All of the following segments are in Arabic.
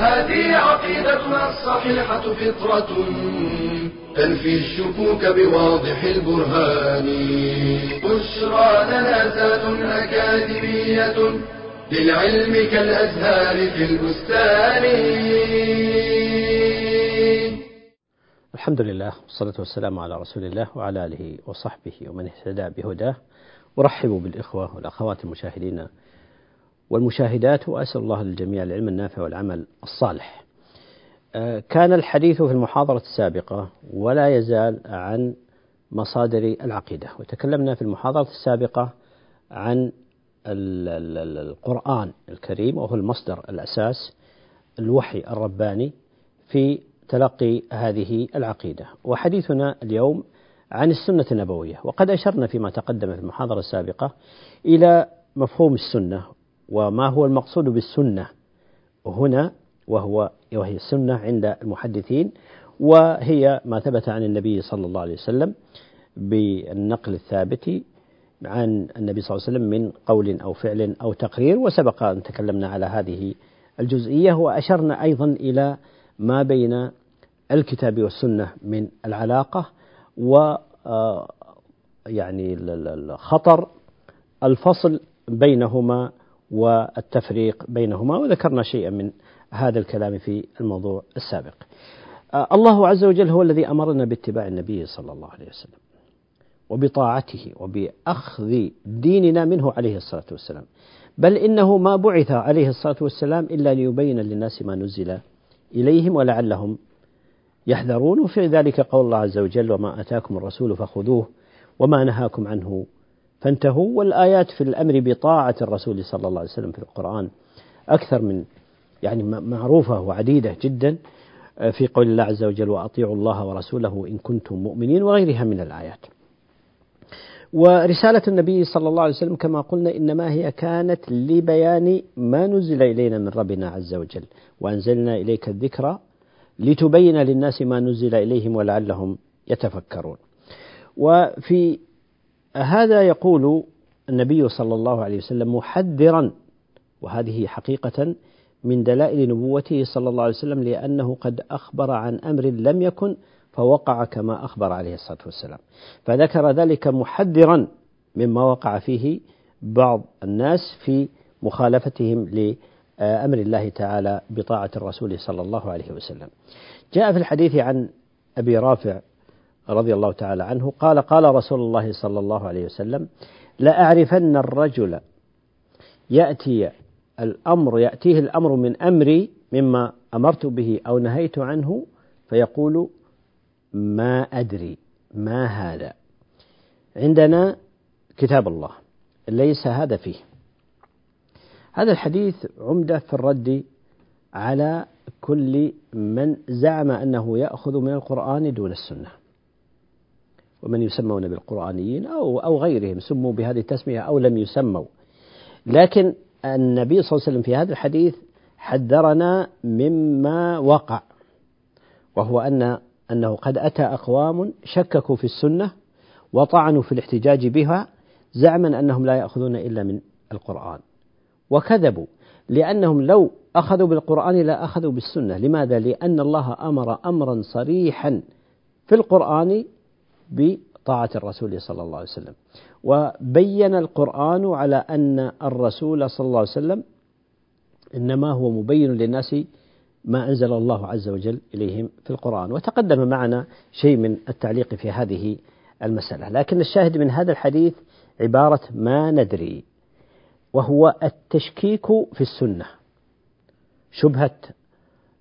هذه عقيدتنا الصحيحة فطرة تنفي الشكوك بواضح البرهان. بشرى لنا ذات أكاديمية للعلم كالأزهار في البستان. الحمد لله والصلاة والسلام على رسول الله وعلى آله وصحبه ومن اهتدى بهداه. أرحب بالإخوة والأخوات المشاهدين والمشاهدات وأسأل الله للجميع العلم النافع والعمل الصالح. آه، كان الحديث في المحاضرة السابقة ولا يزال عن مصادر العقيدة وتكلمنا في المحاضرة السابقة عن القرآن الكريم وهو المصدر الأساس الوحي الرباني في تلقي هذه العقيدة. وحديثنا اليوم عن السنة النبوية وقد أشرنا فيما تقدم في المحاضرة السابقة إلى مفهوم السنة وما هو المقصود بالسنة هنا وهو وهي السنة عند المحدثين وهي ما ثبت عن النبي صلى الله عليه وسلم بالنقل الثابت عن النبي صلى الله عليه وسلم من قول أو فعل أو تقرير وسبق أن تكلمنا على هذه الجزئية وأشرنا أيضا إلى ما بين الكتاب والسنة من العلاقة و آه، يعني خطر الفصل بينهما والتفريق بينهما وذكرنا شيئا من هذا الكلام في الموضوع السابق. آه، الله عز وجل هو الذي أمرنا باتباع النبي صلى الله عليه وسلم وبطاعته وبأخذ ديننا منه عليه الصلاة والسلام. بل إنه ما بعث عليه الصلاة والسلام إلا ليبين للناس ما نزل إليهم ولعلهم يحذرون وفي ذلك قول الله عز وجل وما آتاكم الرسول فخذوه وما نهاكم عنه فانتهوا والآيات في الأمر بطاعة الرسول صلى الله عليه وسلم في القرآن أكثر من يعني معروفة وعديدة جدا آه، في قول الله عز وجل وأطيعوا الله ورسوله إن كنتم مؤمنين وغيرها من الآيات. ورسالة النبي صلى الله عليه وسلم كما قلنا إنما هي كانت لبيان ما نزل إلينا من ربنا عز وجل وأنزلنا إليك الذكرى لتبين للناس ما نزل إليهم ولعلهم يتفكرون. وفي هذا يقول النبي صلى الله عليه وسلم محذرا وهذه حقيقة من دلائل نبوته صلى الله عليه وسلم لأنه قد أخبر عن أمر لم يكن فوقع كما أخبر عليه الصلاة والسلام. فذكر ذلك محذرا مما وقع فيه بعض الناس في مخالفتهم لأمر الله تعالى بطاعة الرسول صلى الله عليه وسلم. جاء في الحديث عن أبي رافع رضي الله تعالى عنه قال قال رسول الله صلى الله عليه وسلم لأعرفن الرجل يأتي الأمر يأتيه الأمر من أمري مما أمرت به أو نهيت عنه فيقول ما أدري ما هذا؟ عندنا كتاب الله ليس هذا فيه. هذا الحديث عمدة في الرد على كل من زعم أنه يأخذ من القرآن دون السنة. ومن يسمون بالقرآنيين أو أو غيرهم سموا بهذه التسمية أو لم يسموا لكن النبي صلى الله عليه وسلم في هذا الحديث حذرنا مما وقع وهو أن أنه قد أتى أقوام شككوا في السنة وطعنوا في الاحتجاج بها زعما أنهم لا يأخذون إلا من القرآن وكذبوا لأنهم لو أخذوا بالقرآن لا أخذوا بالسنة لماذا؟ لأن الله أمر أمرا صريحا في القرآن بطاعة الرسول صلى الله عليه وسلم. وبين القرآن على أن الرسول صلى الله عليه وسلم إنما هو مبين للناس ما أنزل الله عز وجل إليهم في القرآن. وتقدم معنا شيء من التعليق في هذه المسألة. لكن الشاهد من هذا الحديث عبارة ما ندري وهو التشكيك في السنة شبهة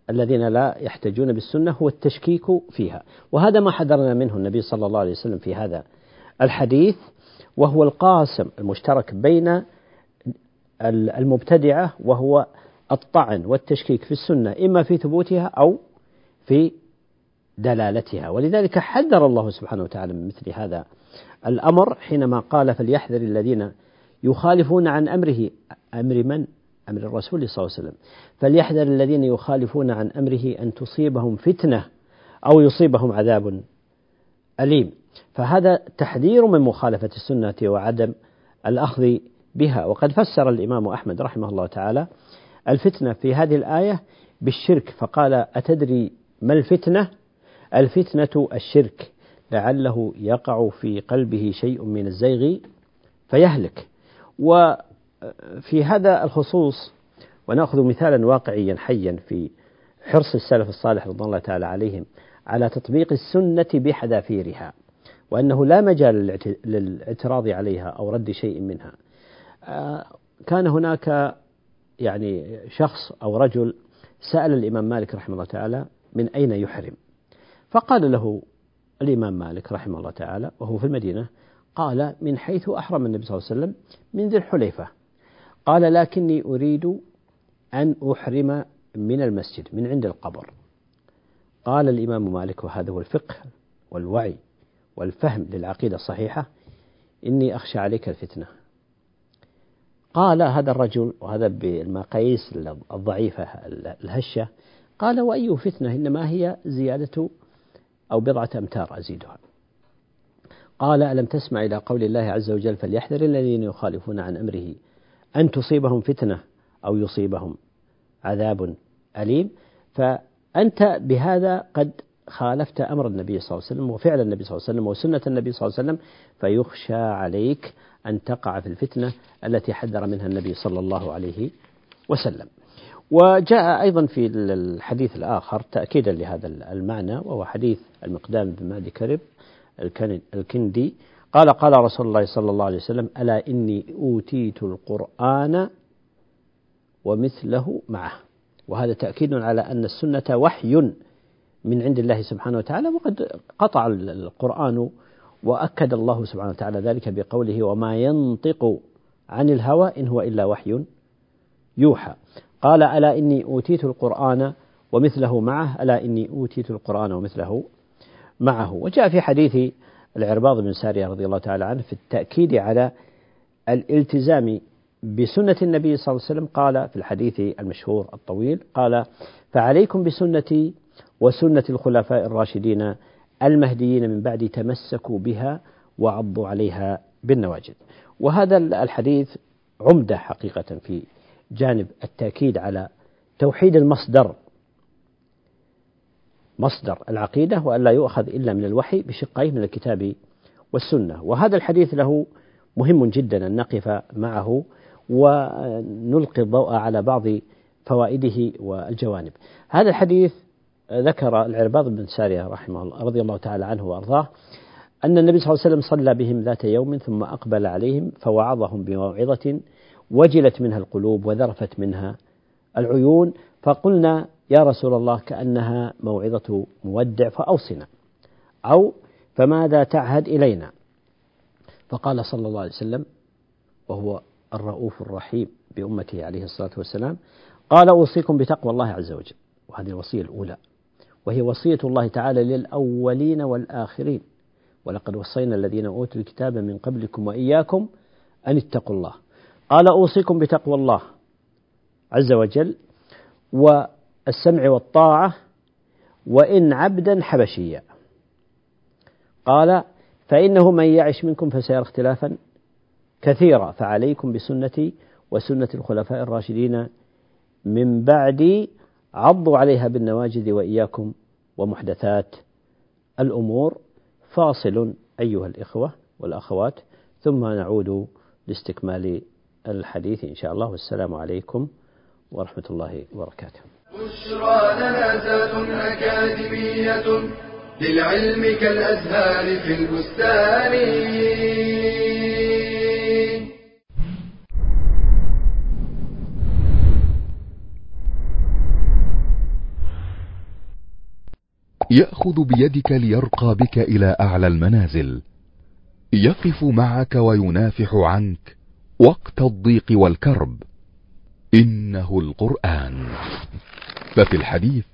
الذين لا يحتجون بالسنة هو التشكيك فيها. وهذا ما حذرنا منه النبي صلى الله عليه وسلم في هذا الحديث وهو القاسم المشترك بين المبتدعة وهو الطعن والتشكيك في السنة إما في ثبوتها أو في دلالتها. ولذلك حذر الله سبحانه وتعالى من مثل هذا الأمر حينما قال فليحذر الذين يخالفون عن أمره. أمر من؟ أمر الرسول صلى الله عليه وسلم. فليحذر الذين يخالفون عن أمره أن تصيبهم فتنة أو يصيبهم عذاب أليم. فهذا تحذير من مخالفة السنة وعدم الأخذ بها. وقد فسر الإمام أحمد رحمه الله تعالى الفتنة في هذه الآية بالشرك فقال أتدري ما الفتنة؟ الفتنة الشرك. لعله يقع في قلبه شيء من الزيغ فيهلك. وفي هذا الخصوص ونأخذ مثالا واقعيا حيا في حرص السلف الصالح رضي الله تعالى عليهم على تطبيق السنة بحذافيرها وأنه لا مجال للاعتراض عليها أو رد شيء منها. آه، كان هناك يعني شخص أو رجل سأل الإمام مالك رحمه الله تعالى من أين يحرم؟ فقال له الإمام مالك رحمه الله تعالى وهو في المدينة قال من حيث أحرم النبي صلى الله عليه وسلم من ذي الحليفة. قال لكني أريد أن أحرم من المسجد من عند القبر. قال الإمام مالك وهذا هو الفقه والوعي والفهم للعقيدة الصحيحة إني أخشى عليك الفتنة. قال هذا الرجل وهذا بالمقاييس الضعيفة الهشة قال وأي فتنة؟ إنما هي زيادة أو بضعة أمتار أزيدها. قال ألم تسمع إلى قول الله عز وجل فليحذر الذين يخالفون عن أمره أن تصيبهم فتنة أو يصيبهم عذاب أليم. فأنت بهذا قد خالفت أمر النبي صلى الله عليه وسلم وفعل النبي صلى الله عليه وسلم وسنة النبي صلى الله عليه وسلم فيخشى عليك أن تقع في الفتنة التي حذر منها النبي صلى الله عليه وسلم. وجاء أيضا في الحديث الآخر تأكيدا لهذا المعنى وهو حديث المقدام بن مهدي كرب الكندي قال قال رسول الله صلى الله عليه وسلم ألا إني أوتيت القرآن ومثله معه. وهذا تأكيد على أن السنة وحي من عند الله سبحانه وتعالى وقد قطع القرآن وأكد الله سبحانه وتعالى ذلك بقوله وما ينطق عن الهوى إن هو إلا وحي يوحى. قال ألا إني أوتيت القرآن ومثله معه ألا إني أوتيت القرآن ومثله معه. وجاء في حديث العرباض بن سارية رضي الله تعالى عنه في التأكيد على الالتزام بسنة النبي صلى الله عليه وسلم. قال في الحديث المشهور الطويل قال فعليكم بسنتي وسنة الخلفاء الراشدين المهديين من بعد تمسكوا بها وعضوا عليها بالنواجذ. وهذا الحديث عمدة حقيقة في جانب التأكيد على توحيد المصدر مصدر العقيدة وأن لا يؤخذ إلا من الوحي بشقيه من الكتاب والسنة. وهذا الحديث له مهم جدا أن نقف معه ونلقي الضوء على بعض فوائده والجوانب. هذا الحديث ذكر العرباض بن سارية رحمه الله رضي الله تعالى عنه وأرضاه أن النبي صلى الله عليه وسلم صلى بهم ذات يوم ثم أقبل عليهم فوعظهم بموعظة وجلت منها القلوب وذرفت منها العيون فقلنا يا رسول الله كأنها موعظة مودع فأوصنا. أو فماذا تعهد إلينا؟ فقال صلى الله عليه وسلم وهو الرؤوف الرحيم بأمته عليه الصلاة والسلام قال أوصيكم بتقوى الله عز وجل. وهذه الوصية الأولى. وهي وصية الله تعالى للأولين والآخرين. ولقد وصينا الذين أوتوا الكتاب من قبلكم وإياكم أن اتقوا الله. قال أوصيكم بتقوى الله عز وجل. والسمع والطاعة وإن عبدا حبشيا. قال فإنه من يعش منكم فسيرى اختلافا كثيرا فعليكم بسنتي وسنة الخلفاء الراشدين من بعدي عضوا عليها بالنواجذ وإياكم ومحدثات الأمور. فاصل أيها الإخوة والأخوات ثم نعود لاستكمال الحديث إن شاء الله. والسلام عليكم ورحمة الله وبركاته. بشرى لنا أكاديمية للعلم كالأزهار في البستان. يأخذ بيدك ليرقى بك إلى أعلى المنازل. يقف معك وينافح عنك وقت الضيق والكرب. إنه القرآن. ففي الحديث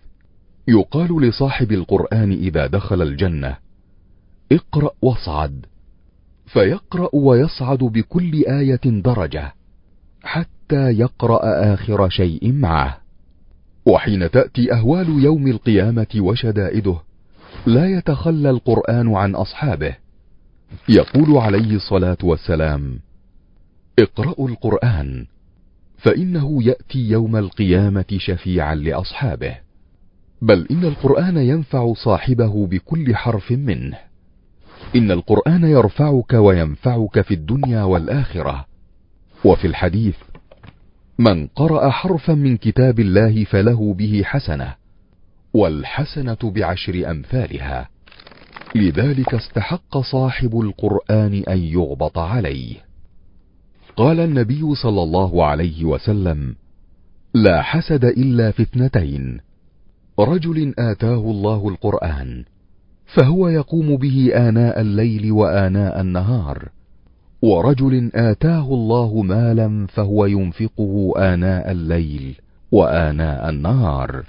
يقال لصاحب القرآن إذا دخل الجنة اقرأ واصعد فيقرأ ويصعد بكل آية درجة حتى يقرأ آخر شيء معه. وحين تأتي أهوال يوم القيامة وشدائده لا يتخلى القرآن عن أصحابه. يقول عليه الصلاة والسلام اقرأوا القرآن فإنه يأتي يوم القيامة شفيعا لأصحابه. بل إن القرآن ينفع صاحبه بكل حرف منه. إن القرآن يرفعك وينفعك في الدنيا والآخرة. وفي الحديث من قرأ حرفا من كتاب الله فله به حسنة والحسنة بعشر أمثالها. لذلك استحق صاحب القرآن أن يغبط عليه. قال النبي صلى الله عليه وسلم لا حسد إلا في اثنتين. رجل آتاه الله القرآن فهو يقوم به آناء الليل وآناء النهار. ورجل آتاه الله مالا فهو ينفقه آناء الليل وآناء النهار.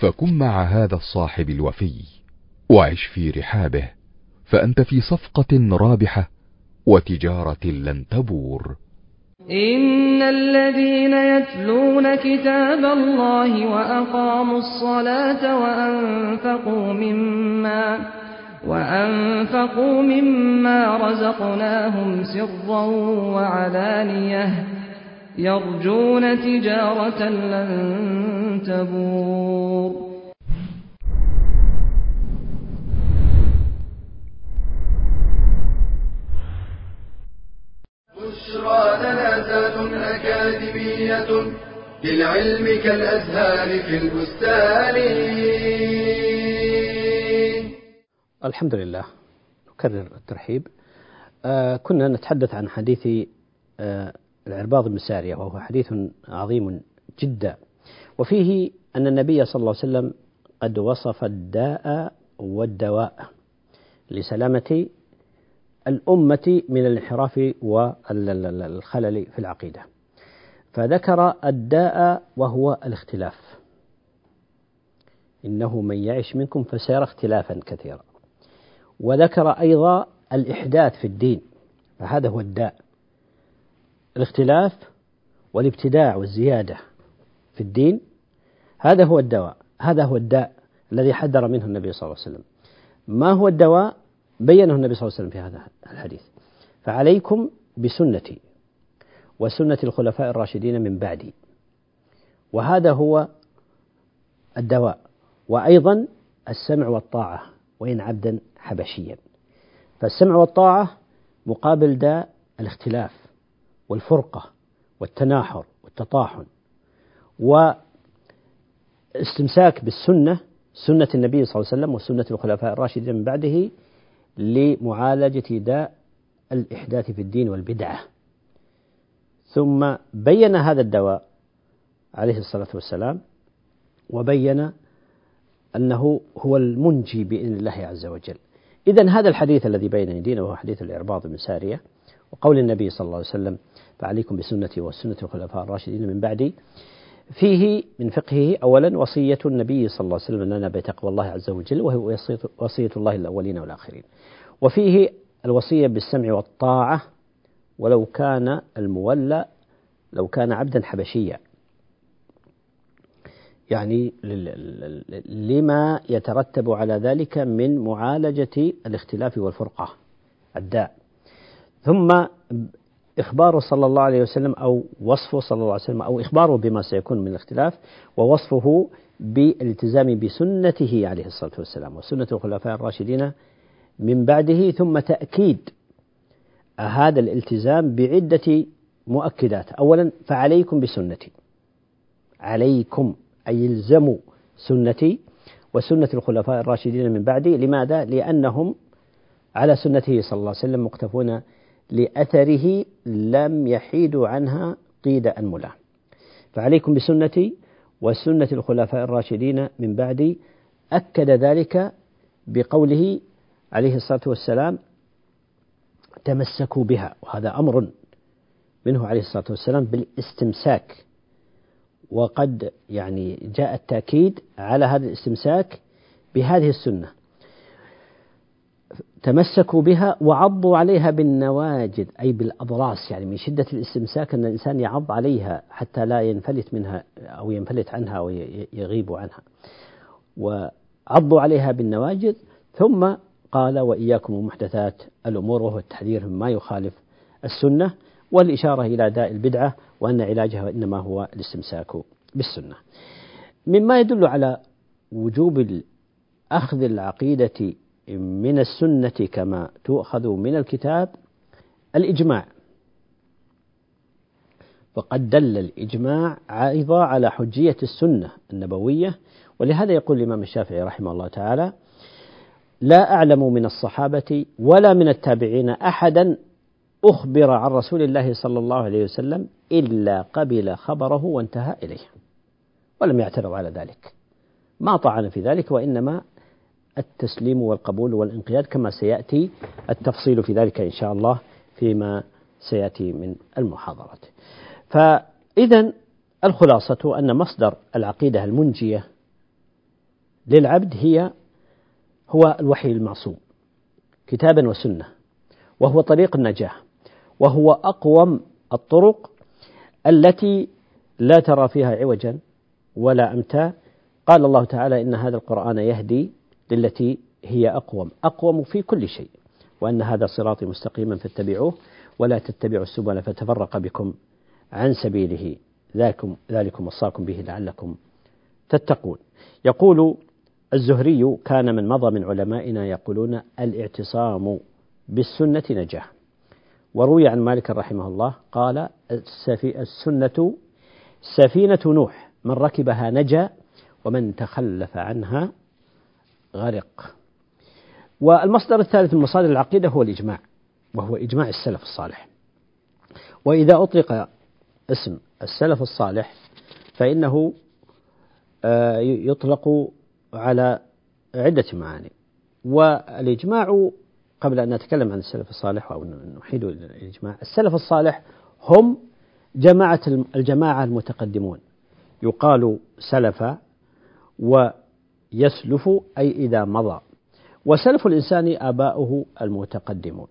فكن مع هذا الصاحب الوفي وعش في رحابه فأنت في صفقة رابحة وتجارة لن تبور. إن الذين يتلون كتاب الله وأقاموا الصلاة وأنفقوا مما وأنفقوا مما رزقناهم سرا وعلانية يرجون تجارة لن تبور. بشرى لنا ذات أكاديمية للعلم كالأزهار في البستان. الحمد لله نكرر الترحيب. آه كنا نتحدث عن حديث آه العرباض بن سارية وهو حديث عظيم جدا. وفيه أن النبي صلى الله عليه وسلم قد وصف الداء والدواء لسلامة الأمة من الانحراف والخلل في العقيدة. فذكر الداء وهو الاختلاف. إنه من يعش منكم فسيرى اختلافا كثيرا. وذكر أيضا الإحداث في الدين. فهذا هو الداء. الاختلاف والابتداع والزيادة في الدين هذا هو الدواء. هذا هو الداء الذي حذر منه النبي صلى الله عليه وسلم. ما هو الدواء؟ بينه النبي صلى الله عليه وسلم في هذا الحديث. فعليكم بسنتي وسنة الخلفاء الراشدين من بعدي. وهذا هو الدواء. وأيضا السمع والطاعة وإن عبدا حبشيا. فالسمع والطاعة مقابل داء الاختلاف والفرقة والتناحر والتطاحن. واستمساك بالسنة سنة النبي صلى الله عليه وسلم وسنة الخلفاء الراشدين من بعده لمعالجة داء الإحداث في الدين والبدعة. ثم بين هذا الدواء عليه الصلاة والسلام وبين أنه هو المنجي بإذن الله عز وجل. إذا هذا الحديث الذي بين أيدينا وهو حديث الإعراض بن سارية وقول النبي صلى الله عليه وسلم فعليكم بسنتي وسنة الخلفاء الراشدين من بعدي. فيه من فقهه أولا وصية النبي صلى الله عليه وسلم لنا بتقوى الله عز وجل وهو وصية الله الأولين والآخرين. وفيه الوصية بالسمع والطاعة ولو كان المولى لو كان عبدا حبشيا. يعني لما يترتب على ذلك من معالجة الاختلاف والفرقة الداء. ثم إخباره صلى الله عليه وسلم أو وصفه صلى الله عليه وسلم أو إخباره بما سيكون من الاختلاف ووصفه بالالتزام بسنته عليه الصلاة والسلام وسنة الخلفاء الراشدين من بعده ثم تأكيد هذا الالتزام بعدة مؤكدات. أولا فعليكم بسنتي. عليكم أي الزموا سنتي وسنة الخلفاء الراشدين من بعدي. لماذا؟ لأنهم على سنته صلى الله عليه وسلم مقتفون لأثره لم يحيدوا عنها قيد أنملة فعليكم بسنتي وسنة الخلفاء الراشدين من بعدي أكد ذلك بقوله عليه الصلاة والسلام تمسكوا بها. وهذا أمر منه عليه الصلاة والسلام بالاستمساك. وقد يعني جاء التأكيد على هذا الاستمساك بهذه السنة. تمسكوا بها وعضوا عليها بالنواجد أي بالأضراس يعني من شدة الاستمساك أن الإنسان يعض عليها حتى لا ينفلت منها أو ينفلت عنها أو يغيب عنها. وعضوا عليها بالنواجد ثم قال وإياكم ومحدثات الأمور وهو التحذير مما يخالف السنة والإشارة إلى داء البدعة وأن علاجها إنما هو الاستمساك بالسنة. مما يدل على وجوب أخذ العقيدة من السنة كما تؤخذ من الكتاب الإجماع. وقد دل الإجماع أيضا على حجية السنة النبوية ولهذا يقول الإمام الشافعي رحمه الله تعالى لا أعلم من الصحابة ولا من التابعين أحدا أخبر عن رسول الله صلى الله عليه وسلم إلا قبل خبره وانتهى إليه ولم يعترض على ذلك. ما طعن في ذلك وإنما التسليم والقبول والانقياد كما سيأتي التفصيل في ذلك إن شاء الله فيما سيأتي من المحاضرات. فإذا الخلاصة أن مصدر العقيدة المنجية للعبد هي هو الوحي المعصوم كتابا وسنة وهو طريق النجاة وهو أقوم الطرق التي لا ترى فيها عوجا ولا أمتا قال الله تعالى إن هذا القرآن يهدي للتي هي أقوم. أقوم في كل شيء وأن هذا صراطي مستقيما فاتبعوه ولا تتبعوا السبل فتفرق بكم عن سبيله. ذلكم ذلكم وصاكم به لعلكم تتقون. يقول الزهري كان من مضى من علمائنا يقولون الاعتصام بالسنة نجاح. وروي عن مالك رحمه الله قال السنة سفينة نوح من ركبها نجا ومن تخلف عنها غرق والمصدر الثالث من مصادر العقيدة هو الإجماع وهو إجماع السلف الصالح. وإذا أطلق اسم السلف الصالح فإنه آه، يطلق على عدة معاني. والإجماع قبل أن نتكلم عن السلف الصالح أو نحيل الإجماع السلف الصالح هم جماعة الجماعة المتقدمون. يقال سلف ويسلف أي إذا مضى. وسلف الإنسان آباؤه المتقدمون.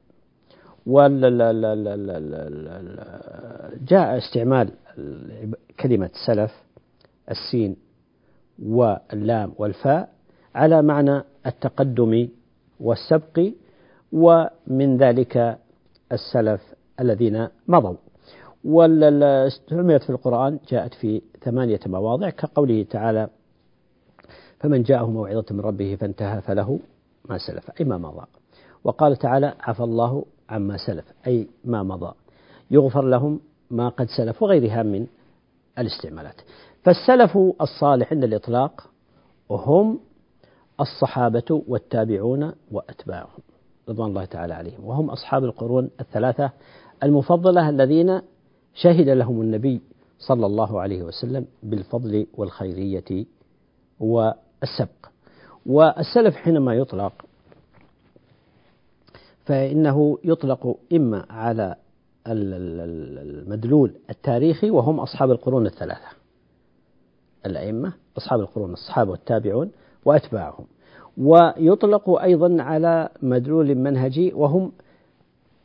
جاء استعمال كلمة سلف السين واللام والفاء على معنى التقدم والسبق ومن ذلك السلف الذين مضوا. واستعملت في القرآن جاءت في ثمانية مواضع كقوله تعالى فمن جاءه موعظة من ربه فانتهى فله ما سلف أي ما مضى. وقال تعالى عفى الله عما سلف أي ما مضى. يغفر لهم ما قد سلف وغيرها من الاستعمالات. فالسلف الصالح عند الإطلاق هم الصحابة والتابعون وأتباعهم رضوان الله تعالى عليهم وهم أصحاب القرون الثلاثة المفضلة الذين شهد لهم النبي صلى الله عليه وسلم بالفضل والخيرية والسبق والسلف حينما يطلق فإنه يطلق إما على المدلول التاريخي وهم أصحاب القرون الثلاثة. الأئمة أصحاب القرون الصحابة والتابعون وأتباعهم. ويطلق أيضا على مدلول منهجي وهم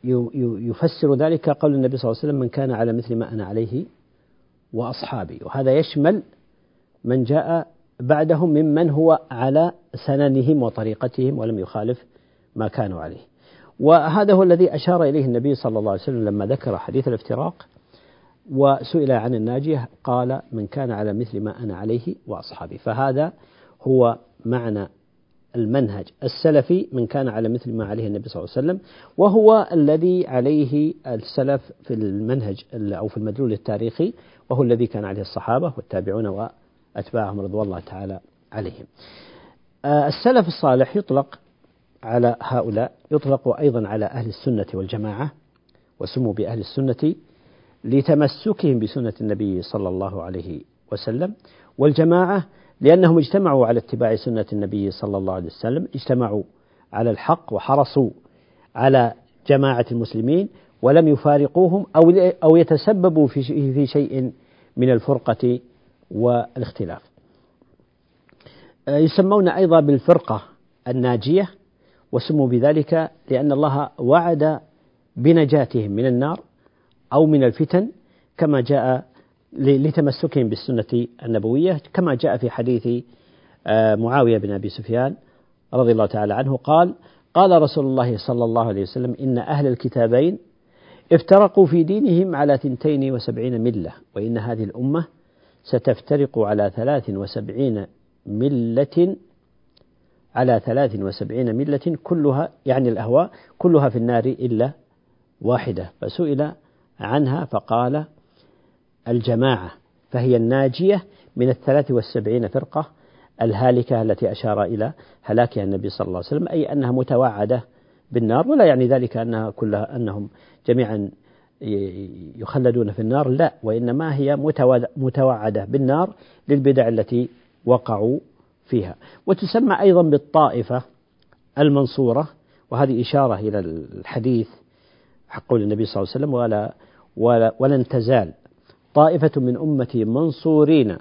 يفسر ذلك قول النبي صلى الله عليه وسلم من كان على مثل ما أنا عليه وأصحابي. وهذا يشمل من جاء بعدهم ممن هو على سننهم وطريقتهم ولم يخالف ما كانوا عليه. وهذا هو الذي أشار إليه النبي صلى الله عليه وسلم لما ذكر حديث الافتراق وسئل عن الناجية قال من كان على مثل ما أنا عليه وأصحابي. فهذا هو معنى المنهج السلفي من كان على مثل ما عليه النبي صلى الله عليه وسلم وهو الذي عليه السلف في المنهج أو في المدلول التاريخي وهو الذي كان عليه الصحابة والتابعون وأتباعهم رضوان الله تعالى عليهم. آه، السلف الصالح يطلق على هؤلاء يطلق أيضا على أهل السنة والجماعة وسموا بأهل السنة لتمسكهم بسنة النبي صلى الله عليه وسلم والجماعة لأنهم اجتمعوا على اتباع سنة النبي صلى الله عليه وسلم اجتمعوا على الحق وحرصوا على جماعة المسلمين ولم يفارقوهم أو أو يتسببوا في شيء من الفرقة والاختلاف. يسمون أيضا بالفرقة الناجية وسموا بذلك لأن الله وعد بنجاتهم من النار أو من الفتن كما جاء لتمسكهم بالسنة النبوية كما جاء في حديث آه، معاوية بن أبي سفيان رضي الله تعالى عنه قال قال رسول الله صلى الله عليه وسلم إن أهل الكتابين افترقوا في دينهم على ثنتين وسبعين ملة وإن هذه الأمة ستفترق على ثلاث وسبعين ملة على ثلاث وسبعين ملة كلها يعني الأهواء كلها في النار إلا واحدة. فسئل عنها فقال الجماعة فهي الناجية من الثلاث والسبعين فرقة الهالكة التي أشار إلى هلاكها النبي صلى الله عليه وسلم أي أنها متوعدة بالنار ولا يعني ذلك أنها كلها أنهم جميعا يخلدون في النار؟ لا وإنما هي متوعدة بالنار للبدع التي وقعوا فيها. وتسمى أيضا بالطائفة المنصورة وهذه إشارة إلى الحديث قول النبي صلى الله عليه وسلم ولا, ولا ولن تزال. طائفة من أمتي منصورين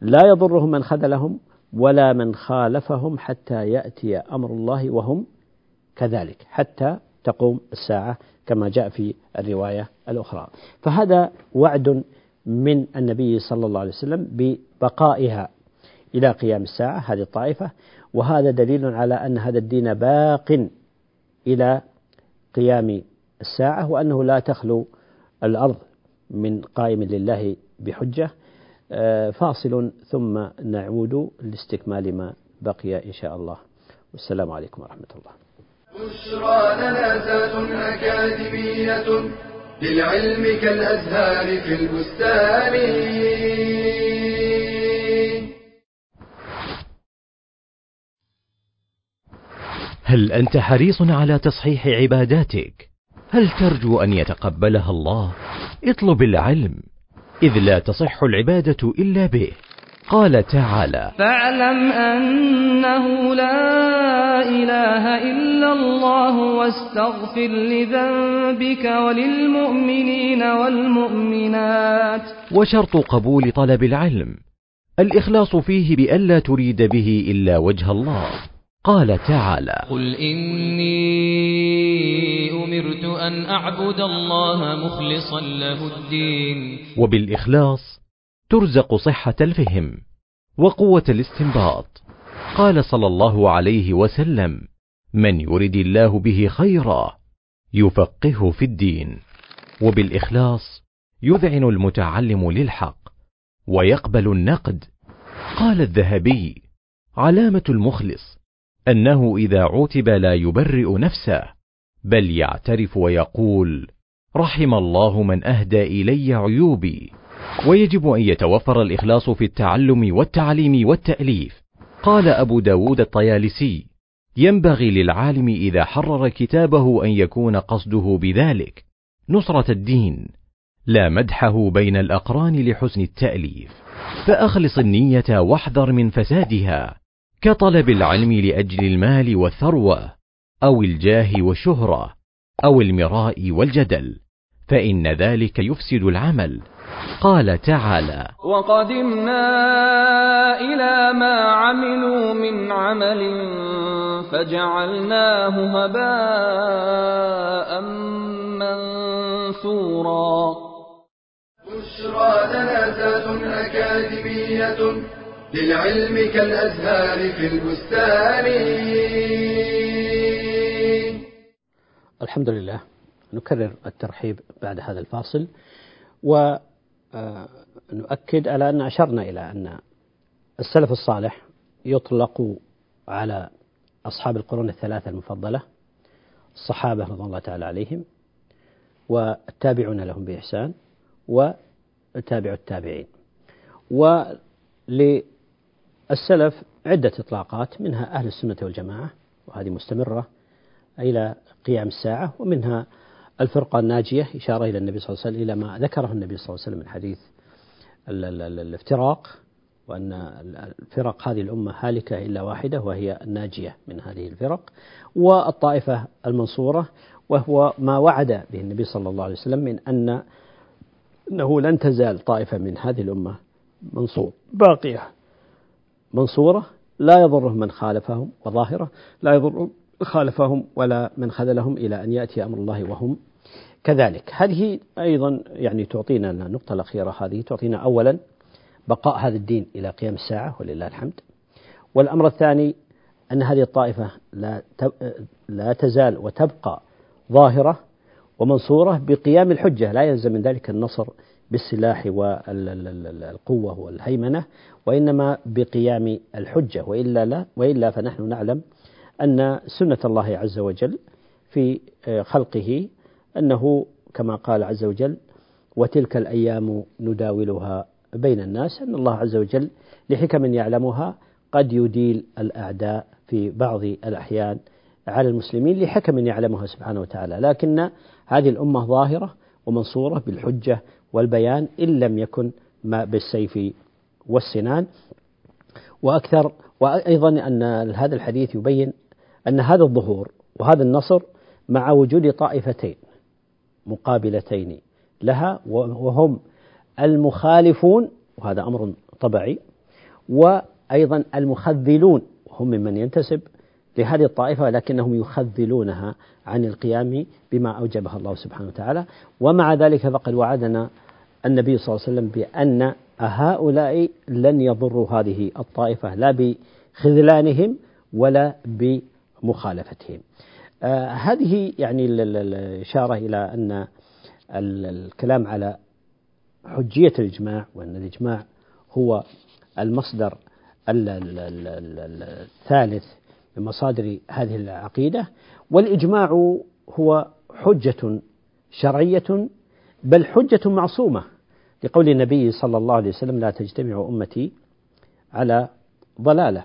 لا يضرهم من خذلهم ولا من خالفهم حتى يأتي أمر الله وهم كذلك حتى تقوم الساعة كما جاء في الرواية الأخرى. فهذا وعد من النبي صلى الله عليه وسلم ببقائها إلى قيام الساعة هذه الطائفة. وهذا دليل على أن هذا الدين باق إلى قيام الساعة وأنه لا تخلو الأرض من قائم لله بحجة آه، فاصل ثم نعود لاستكمال ما بقي إن شاء الله. والسلام عليكم ورحمة الله. بشرى لنا ذات أكاديمية للعلم كالأزهار في البستان هل أنت حريص على تصحيح عباداتك؟ هل ترجو أن يتقبلها الله؟ اطلب العلم إذ لا تصح العبادة إلا به قال تعالى فاعلم أنه لا إله إلا الله واستغفر لذنبك وللمؤمنين والمؤمنات. وشرط قبول طلب العلم. الإخلاص فيه بألا تريد به إلا وجه الله. قال تعالى قل إني أمرت أن أعبد الله مخلصا له الدين. وبالإخلاص ترزق صحة الفهم وقوة الاستنباط. قال صلى الله عليه وسلم من يرد الله به خيرا يفقهه في الدين وبالإخلاص يذعن المتعلم للحق ويقبل النقد. قال الذهبي علامة المخلص أنه إذا عوتب لا يبرئ نفسه بل يعترف ويقول رحم الله من أهدى إلي عيوبي. ويجب أن يتوفر الإخلاص في التعلم والتعليم والتأليف. قال أبو داود الطيالسي ينبغي للعالم إذا حرر كتابه أن يكون قصده بذلك. نصرة الدين لا مدحه بين الأقران لحسن التأليف. فأخلص النية واحذر من فسادها. كطلب العلم لأجل المال والثروة أو الجاه والشهرة أو المراء والجدل. فإن ذلك يفسد العمل. قال تعالى وقدمنا إلى ما عملوا من عمل فجعلناه هباء منثورا. بشرى لنا أكاديمية للعلم كالأزهار في البستان. الحمد لله. نكرر الترحيب بعد هذا الفاصل. ونؤكد على أن أشرنا إلى أن السلف الصالح يطلق على أصحاب القرون الثلاثة المفضلة الصحابة رضي الله تعالى عليهم والتابعون لهم بإحسان وتابع التابعين. ول السلف عدة إطلاقات منها أهل السنة والجماعة وهذه مستمرة إلى قيام الساعة ومنها الفرقة الناجية إشارة إلى النبي صلى الله عليه وسلم إلى ما ذكره النبي صلى الله عليه وسلم من حديث الافتراق وأن الفرق هذه الأمة هالكة إلا واحدة وهي الناجية من هذه الفرق والطائفة المنصورة وهو ما وعد به النبي صلى الله عليه وسلم من أن أنه لن تزال طائفة من هذه الأمة منصور. باقية. منصورة لا يضرهم من خالفهم وظاهرة لا يضر خالفهم ولا من خذلهم إلى أن يأتي أمر الله وهم كذلك. هذه أيضا يعني تعطينا النقطة الأخيرة هذه تعطينا أولا بقاء هذا الدين إلى قيام الساعة ولله الحمد والأمر الثاني أن هذه الطائفة لا لا تزال وتبقى ظاهرة ومنصورة بقيام الحجة. لا يلزم من ذلك النصر بالسلاح والقوة والهيمنة وإنما بقيام الحجة وإلا لا وإلا فنحن نعلم أن سنة الله عز وجل في خلقه أنه كما قال عز وجل وتلك الأيام نداولها بين الناس أن الله عز وجل لحكم يعلمها قد يديل الأعداء في بعض الأحيان على المسلمين لحكم يعلمها سبحانه وتعالى. لكن هذه الأمة ظاهرة ومنصورة بالحجة والبيان إن لم يكن ما بالسيف والسنان. وأكثر وأيضا أن هذا الحديث يبين أن هذا الظهور وهذا النصر مع وجود طائفتين مقابلتين لها وهم المخالفون وهذا أمر طبيعي وأيضا المخذلون وهم ممن ينتسب لهذه الطائفة لكنهم يخذلونها عن القيام بما أوجبها الله سبحانه وتعالى. ومع ذلك فقد وعدنا النبي صلى الله عليه وسلم بأن هؤلاء لن يضروا هذه الطائفة لا بخذلانهم ولا بمخالفتهم آه هذه يعني الإشارة إلى أن الكلام على حجية الإجماع وأن الإجماع هو المصدر الثالث من مصادر هذه العقيدة والإجماع هو حجة شرعية بل حجة معصومة لقول النبي صلى الله عليه وسلم لا تجتمع أمتي على ضلالة.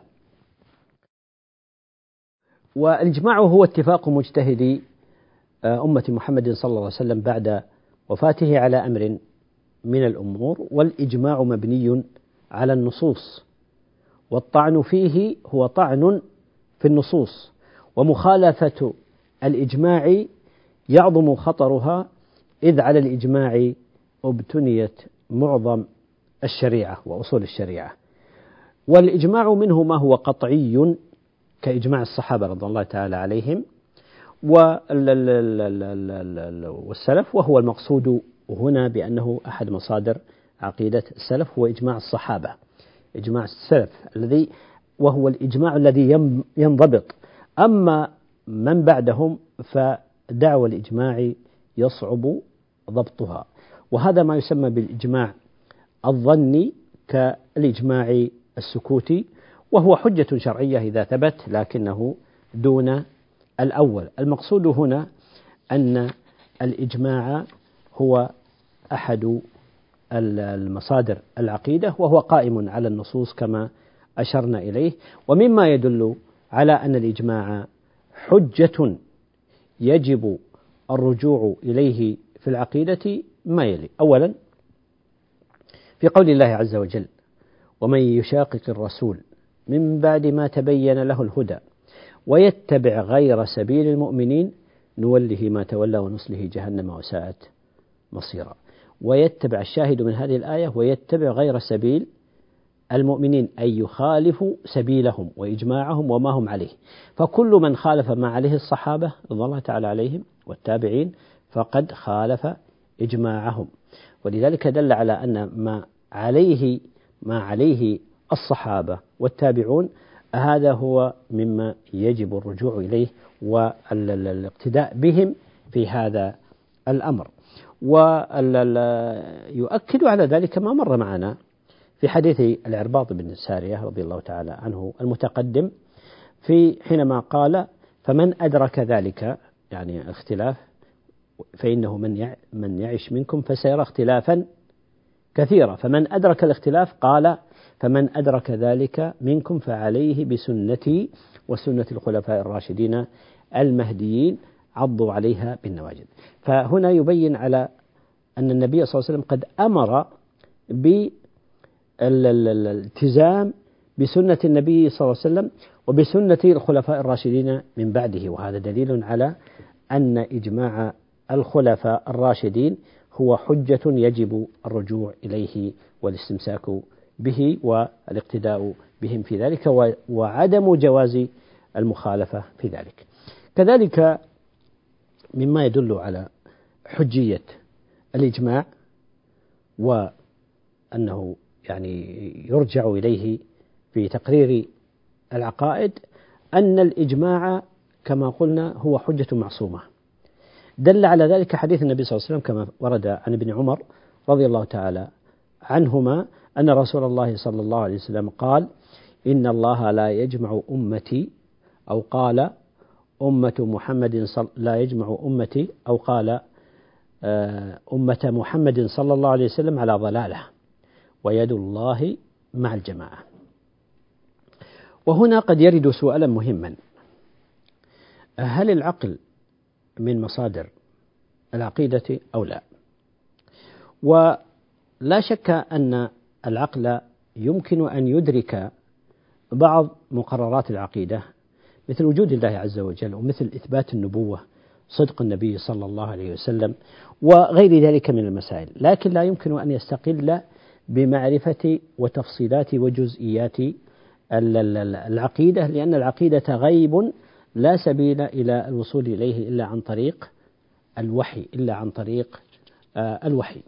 والإجماع هو اتفاق مجتهدي آه، أمة محمد صلى الله عليه وسلم بعد وفاته على أمر من الأمور والإجماع مبني على النصوص والطعن فيه هو طعن في النصوص ومخالفة الإجماع يعظم خطرها إذ على الإجماع ابتنيت معظم الشريعة وأصول الشريعة. والإجماع منه ما هو قطعي كإجماع الصحابة رضي الله تعالى عليهم والسلف وهو المقصود هنا بأنه أحد مصادر عقيدة السلف هو إجماع الصحابة إجماع السلف الذي وهو الإجماع الذي ينضبط. أما من بعدهم فدعوى الإجماع يصعب ضبطها. وهذا ما يسمى بالإجماع الظني كالإجماع السكوتي وهو حجة شرعية إذا ثبت لكنه دون الأول. المقصود هنا أن الإجماع هو أحد المصادر العقيدة وهو قائم على النصوص كما أشرنا إليه. ومما يدل على أن الإجماع حجة يجب الرجوع إليه في العقيدة ما يلي. أولا في قول الله عز وجل ومن يشاقق الرسول من بعد ما تبين له الهدى. ويتبع غير سبيل المؤمنين نوله ما تولى ونصله جهنم وساءت مصيرا. ويتبع الشاهد من هذه الآية ويتبع غير سبيل المؤمنين أن يخالفوا سبيلهم وإجماعهم وما هم عليه. فكل من خالف ما عليه الصحابة رضي الله تعالى عليهم والتابعين فقد خالف إجماعهم. ولذلك دل على أن ما عليه ما عليه الصحابة والتابعون هذا هو مما يجب الرجوع إليه والاقتداء بهم في هذا الأمر. ويؤكد على ذلك ما مر معنا في حديث العرباط بن سارية رضي الله تعالى عنه المتقدم في حينما قال فمن أدرك ذلك يعني اختلاف فإنه من من يعش منكم فسيرى اختلافا كثيرا. فمن أدرك الاختلاف قال فمن أدرك ذلك منكم فعليه بسنتي وسنة الخلفاء الراشدين المهديين عضوا عليها بالنواجذ. فهنا يبين على أن النبي صلى الله عليه وسلم قد أمر بالالتزام بسنة النبي صلى الله عليه وسلم وبسنة الخلفاء الراشدين من بعده. وهذا دليل على أن إجماع الخلفاء الراشدين هو حجة يجب الرجوع إليه والاستمساك به والاقتداء بهم في ذلك وعدم جواز المخالفة في ذلك. كذلك مما يدل على حجية الإجماع وأنه يعني يرجع إليه في تقرير العقائد أن الإجماع كما قلنا هو حجة معصومة. دل على ذلك حديث النبي صلى الله عليه وسلم كما ورد عن ابن عمر رضي الله تعالى عنهما أن رسول الله صلى الله عليه وسلم قال إن الله لا يجمع أمتي أو قال أمة محمد صل لا يجمع أمتي أو قال آه، أمة محمد صلى الله عليه وسلم على ضلالة ويد الله مع الجماعة. وهنا قد يرد سؤالا مهما. هل العقل من مصادر العقيدة أو لا؟ ولا شك أن العقل يمكن أن يدرك بعض مقررات العقيدة مثل وجود الله عز وجل ومثل إثبات النبوة صدق النبي صلى الله عليه وسلم وغير ذلك من المسائل. لكن لا يمكن أن يستقل بمعرفة وتفصيلات وجزئيات العقيدة لأن العقيدة غيب لا سبيل إلى الوصول إليه إلا عن طريق الوحي إلا عن طريق آه، الوحي.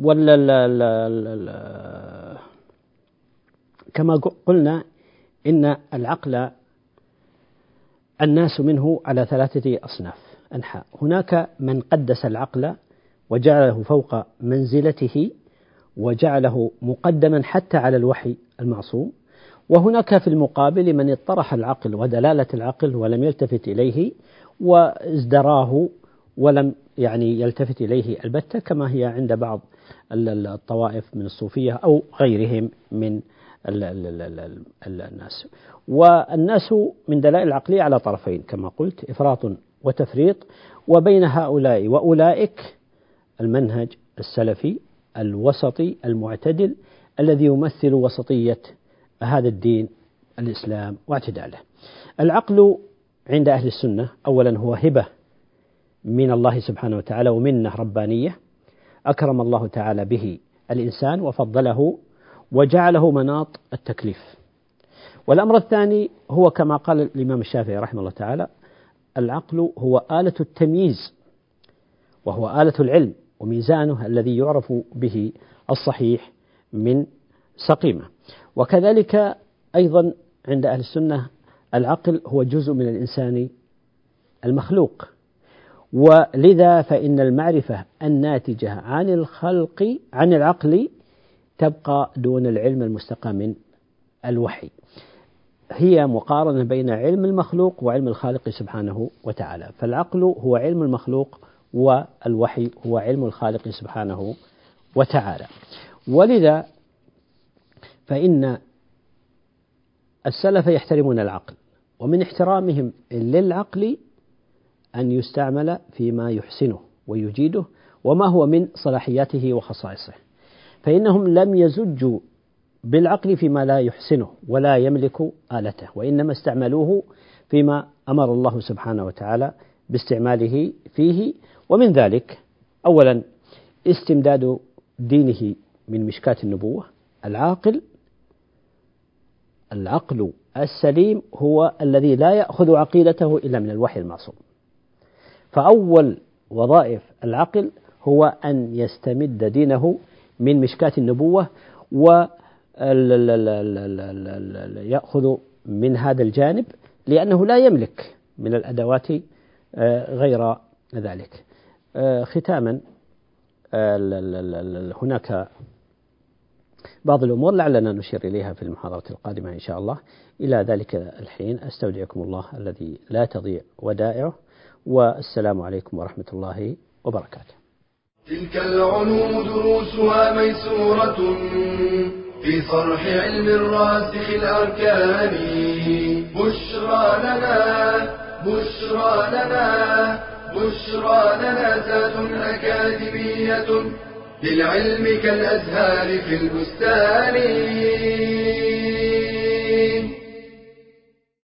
ولا كما قلنا إن العقل الناس منه على ثلاثة أصناف. أنحاء. هناك من قدس العقل وجعله فوق منزلته وجعله مقدما حتى على الوحي المعصوم. وهناك في المقابل من اطرح العقل ودلالة العقل ولم يلتفت إليه وازدراه ولم يعني يلتفت إليه. البتة كما هي عند بعض الطوائف من الصوفية أو غيرهم من الناس. والناس من دلائل العقلية على طرفين كما قلت إفراط وتفريط. وبين هؤلاء وأولئك المنهج السلفي الوسطي المعتدل الذي يمثل وسطية هذا الدين الإسلام واعتداله. العقل عند أهل السنة أولا هو هبة من الله سبحانه وتعالى ومنة ربانية. أكرم الله تعالى به الإنسان وفضله وجعله مناط التكليف. والأمر الثاني هو كما قال الإمام الشافعي رحمه الله تعالى العقل هو آلة التمييز وهو آلة العلم وميزانه الذي يعرف به الصحيح من سقيمة. وكذلك أيضا عند أهل السنة العقل هو جزء من الإنسان المخلوق. ولذا فإن المعرفة الناتجة عن الخلق عن العقل تبقى دون العلم المستقى من الوحي. هي مقارنة بين علم المخلوق وعلم الخالق سبحانه وتعالى. فالعقل هو علم المخلوق والوحي هو علم الخالق سبحانه وتعالى. ولذا فإن السلف يحترمون العقل ومن احترامهم للعقل أن يستعمل فيما يحسنه ويجيده وما هو من صلاحياته وخصائصه. فإنهم لم يزجوا بالعقل فيما لا يحسنه ولا يملك آلته وإنما استعملوه فيما أمر الله سبحانه وتعالى باستعماله فيه. ومن ذلك أولا استمداد دينه من مشكاة النبوة. العاقل العقل السليم هو الذي لا يأخذ عقيدته إلا من الوحي المعصوم. فأول وظائف العقل هو أن يستمد دينه من مشكاة النبوة و يأخذ من هذا الجانب لأنه لا يملك من الأدوات آه، غير ذلك آه، ختاما هناك بعض الأمور لعلنا نشير إليها في المحاضرة القادمة إن شاء الله إلى ذلك الحين أستودعكم الله الذي لا تضيع ودائعه والسلام عليكم ورحمة الله وبركاته. تلك العلوم دروسها ميسورة في صرح علم الراسخ الأركان. بشرى لنا بشرى لنا بشرى لنا ذات أكاديمية للعلم كالأزهار في البستان.